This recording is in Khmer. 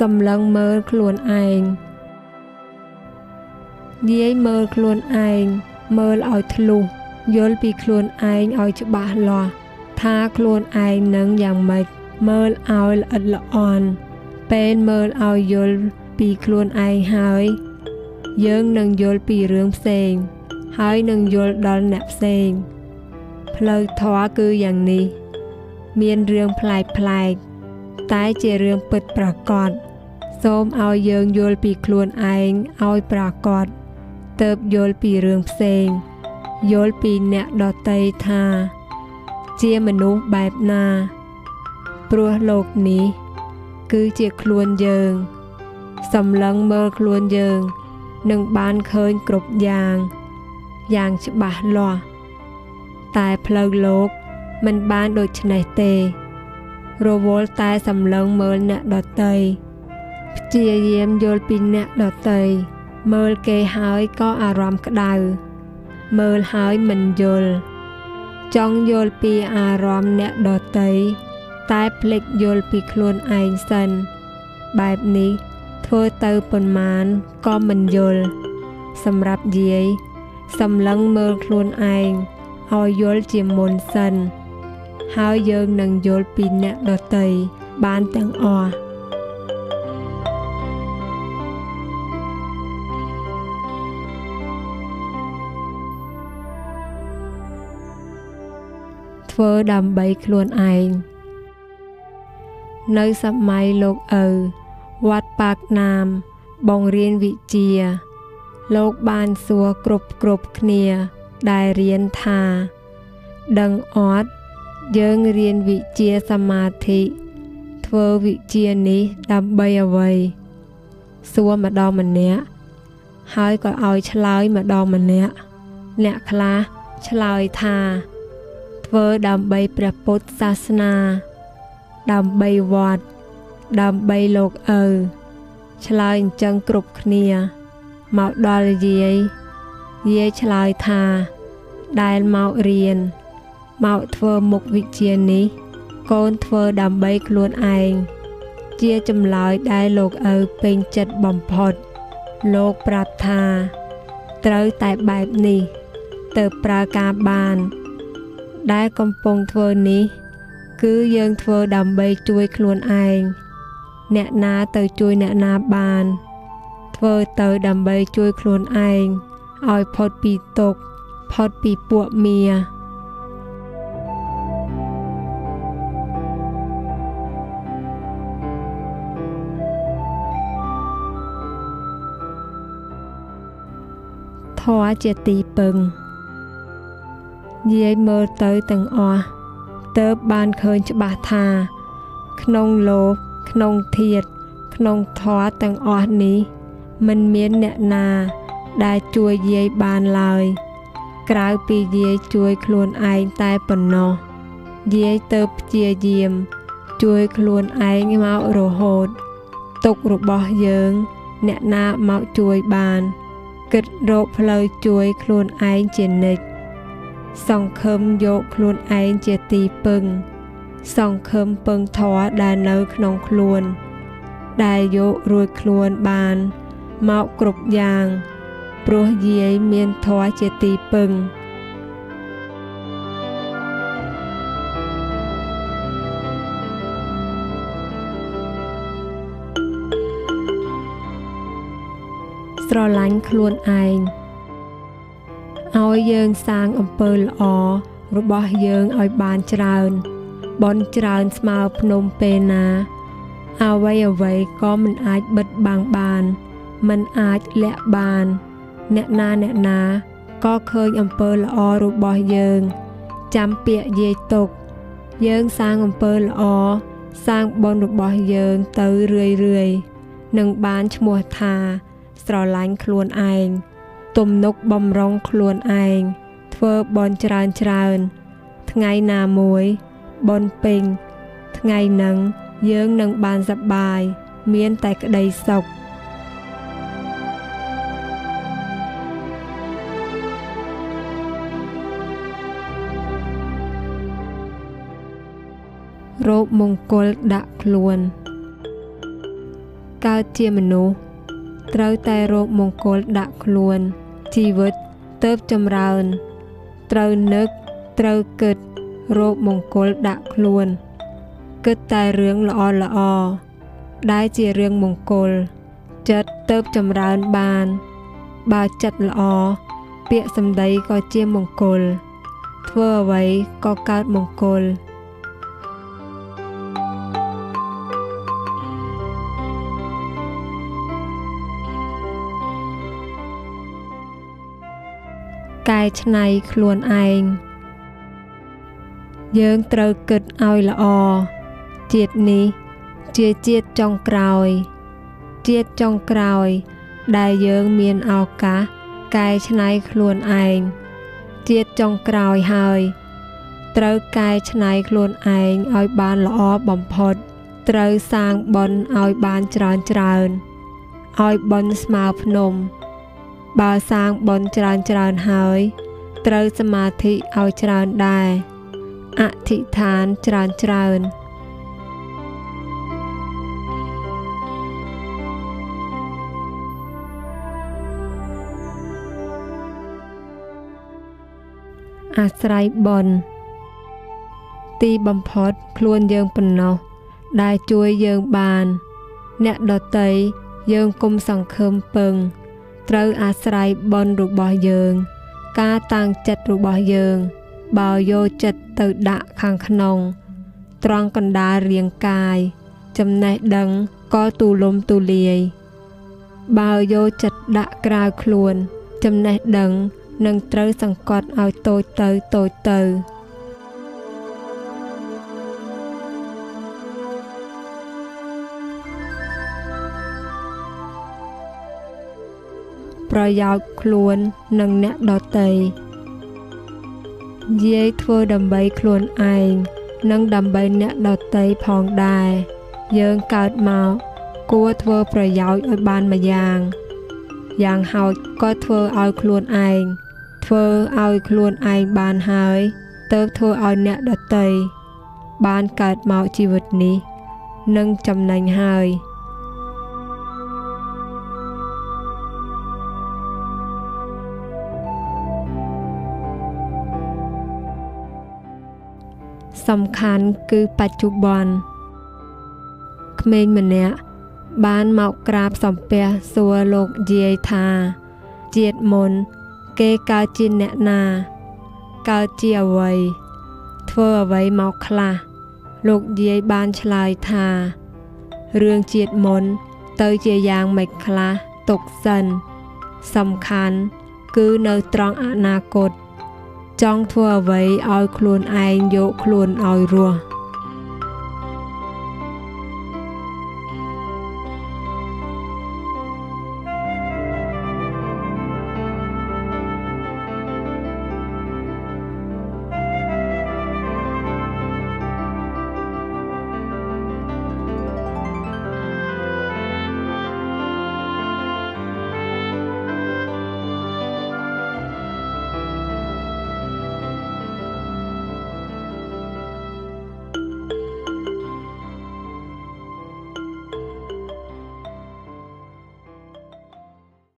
សម្លឹងមើលខ្លួនឯងយាយមើលខ្លួនឯងមើលឲ្យធ្លុះយល់ពីខ្លួនឯងឲ្យច្បាស់លាស់ថាខ្លួនឯងនឹងយ៉ាងម៉េចមើលឲ្យល្អិតល្អន់ពេលមើលឲ្យយល់ពីខ្លួនឯងហើយ យើងនឹងយល់ពីរឿងផ្សេង ហើយនឹងយល់ដល់អ្នកផ្សេង ផ្លូវធម៌គឺយ៉ាងនេះ មានរឿងប្លែកប្លែក តែជារឿងពិតប្រាកដសូមឲ្យយើងយល់ពីខ្លួនឯងឲ្យប្រាកដទៅយល់ពីរឿងផ្សេង យល់ពីអ្នកដតីថា ជាមនុស្សបែបណា ព្រោះលោកនេះ គឺជាខ្លួនយើងសម្លឹងមើលខ្លួនយើងនឹងបានឃើញគ្រប់យ៉ាងយ៉ាងច្បាស់លាស់តែផ្លូវលោកមិនបានដូចនេះទេ រវល់តែសម្លឹងមើលអ្នកដតីព្យាយាមយល់ពីអ្នកដតីមើលគេហើយក៏អារម្មណ៍ក្តៅមើលហើយមិនយល់ចង់យល់ពីអារម្មណ៍អ្នកដតីតែភ្លេចយល់ពីខ្លួនឯងសិន បែបនេះធ្វើទៅប៉ុន្មានក៏មិនយល់សម្រាប់យាយសម្លឹងមើលខ្លួនឯងឲ្យយល់ជាមុនសិន ហើយយើងនឹងយល់ពីអ្នកដតីបានទាំងអស់ធ្វើដើម្បីខ្លួនឯងនៅសម័យលោកឪវត្តប៉ាកណាម បងរៀនវិជា លោកបានសួរគ្រប់គ្រប់គ្នាដែលរៀនថា ដឹងអត់ យើងរៀនវិជាសមាធិធ្វើវិជានេះដើម្បីអ្វីសួរម្ដងម្នាក់ហើយក៏ឲ្យឆ្លើយម្ដងម្នាក់អ្នកខ្លះឆ្លើយថា ធ្វើដើម្បីព្រះពុទ្ធសាសនា ដើម្បីវត្តដើម្បីលោកឪឆ្លើយអញ្ចឹងគ្រប់គ្នាមកដល់យាយយាយឆ្លើយថាដែលមករៀន មកធ្វើមុខវិជ្ជានេះ កូនធ្វើដើម្បីខ្លួនឯងជាចម្លើយដែលលោកឪពេញចិត្តបំផុត លោកប្រាប់ថា ត្រូវតែបែបនេះទៅប្រើការបាន ដែលកំពុងធ្វើនេះ គឺយើងធ្វើដើម្បីជួយខ្លួនឯងអ្នកណាទៅជួយអ្នកណាបាន ធ្វើទៅដើម្បីជួយខ្លួនឯងឲ្យផុតពីទុក្ខផុតពីពួកមៀ ធម៌ជាទីពឹងយាយមើលទៅទាំងអស់ទើបបានឃើញច្បាស់ថា ក្នុងលោក ក្នុងធាត ក្នុងធម៌ទាំងអស់នេះមិនមានអ្នកណា ដែលជួយយាយបានឡើយ ក្រៅពីយាយជួយខ្លួនឯងតែប៉ុណ្ណោះយាយទៅព្យាយាម ជួយខ្លួនឯងមករហូតទុករបស់យើង អ្នកណាមកជួយបាន គិតរកផ្លូវជួយខ្លួនឯងជានិច្ចសង្ឃឹមយកខ្លួនឯងជាទីពឹង សង្ឃឹមពឹងធរដែលនៅក្នុងខ្លួន ដែលយករួចខ្លួនបានមកគ្រប់យ៉ាង ព្រោះយាយមានធរជាទីពឹង ស្រឡាញ់ខ្លួនឯងឲ្យយើងសាងអំពើល្អរបស់យើងឲ្យបានច្រើនបនច្រើនស្មើភ្នំពេលណាអ្វីអ្វីក៏មិនអាចបិទបាំងបានមិនអាចលាក់បាន អ្នកណាអ្នកណាក៏ឃើញអំពើល្អរបស់យើង ចាំពាក្យយាយទុក យើងសាងអំពើល្អសាងបុណ្យរបស់យើងទៅរឿយរឿយនឹងបានឈ្មោះថា ស្រឡាញ់ខ្លួនឯងទំនុកបំរុងខ្លួនឯងធ្វើបន់ច្រើនច្រើន ថ្ងៃណាមួយបន់ពេញ ថ្ងៃនឹងយើងនឹងបានសប្បាយមានតែក្តីសុខរោគមង្គលដាក់ខ្លួន កើតជាមនុស្ស ត្រូវតែរកមង្គលដាក់ខ្លួន ជីវិតទៅចម្រើន ត្រូវនឹកត្រូវគិតរោគមង្គលដាក់ខ្លួន គិតតែរឿងល្អល្អដែលជារឿងមង្គល ចិត្តទៅចម្រើនបាន បើចិត្តល្អពាក្យសម្ដីក៏ជាមង្គល ធ្វើអ្វីក៏កើតមង្គល កែច្នៃខ្លួនឯងយើងត្រូវគិតឲ្យល្អជាតិនេះជាជាតិចុងក្រោយ ជាតិចុងក្រោយ ដែលយើងមានឱកាសកែច្នៃខ្លួនឯងជាតិចុងក្រោយហើយត្រូវកែច្នៃខ្លួនឯងឲ្យបានល្អបំផុត ត្រូវសាងបុណ្យឲ្យបានច្រើនច្រើនឲ្យបុណ្យស្មើភ្នំ បើសាងបុណ្យច្រើនច្រើនហើយ ត្រូវសមាធិឲ្យច្រើនដែរអធិដ្ឋានច្រើនច្រើនអាស្រ័យបនទីបំផុតខ្លួនយើងប៉ុណ្ណោះដែលជួយយើងបាន អ្នកដតីយើងគុំសង្ឃឹមពឹង ត្រូវអាស្រ័យបនរបស់យើង ការតាំងចិត្តរបស់យើង បើយកចិត្តទៅដាក់ខាងក្នុង ត្រង់កណ្ដាលរាងកាយ ចំណេះដឹងក៏ទូលំទូលាយ បើយកចិត្តដាក់ក្រៅខ្លួន ចំណេះដឹងនឹងត្រូវសង្កត់ឲ្យតូចទៅតូចទៅ ប្រយោជន៍ខ្លួននិងអ្នកដទៃយាយធ្វើដើម្បីខ្លួនឯងនិងដើម្បីអ្នកដទៃផងដែរយើងកើតមកគួរធ្វើប្រយោជន៍ឲ្យបានមួយយ៉ាងយ៉ាងហោចក៏ធ្វើឲ្យខ្លួនឯងធ្វើឲ្យខ្លួនឯងបានហើយទៅធ្វើឲ្យអ្នកដតីបានកើតមកជីវិតនេះនឹងចំណេញហើយ សំខាន់គឺបច្ចុប្បន្នក្មេងម្នាក់បានមកក្រាបសំពះសួរលោកយាយថាជាតិមុន គេកើតជាអ្នកណា កើតជាអ្វី ធ្វើអ្វីមកខ្លះលោកយាយបានឆ្លើយថារឿងជាតិមុន ទៅជាយ៉ាងម៉េចខ្លះទុកសិនសំខាន់គឺនៅត្រង់អនាគត ចង់ធ្វើអ្វីឲ្យខ្លួនឯងយកខ្លួនឲ្យរស់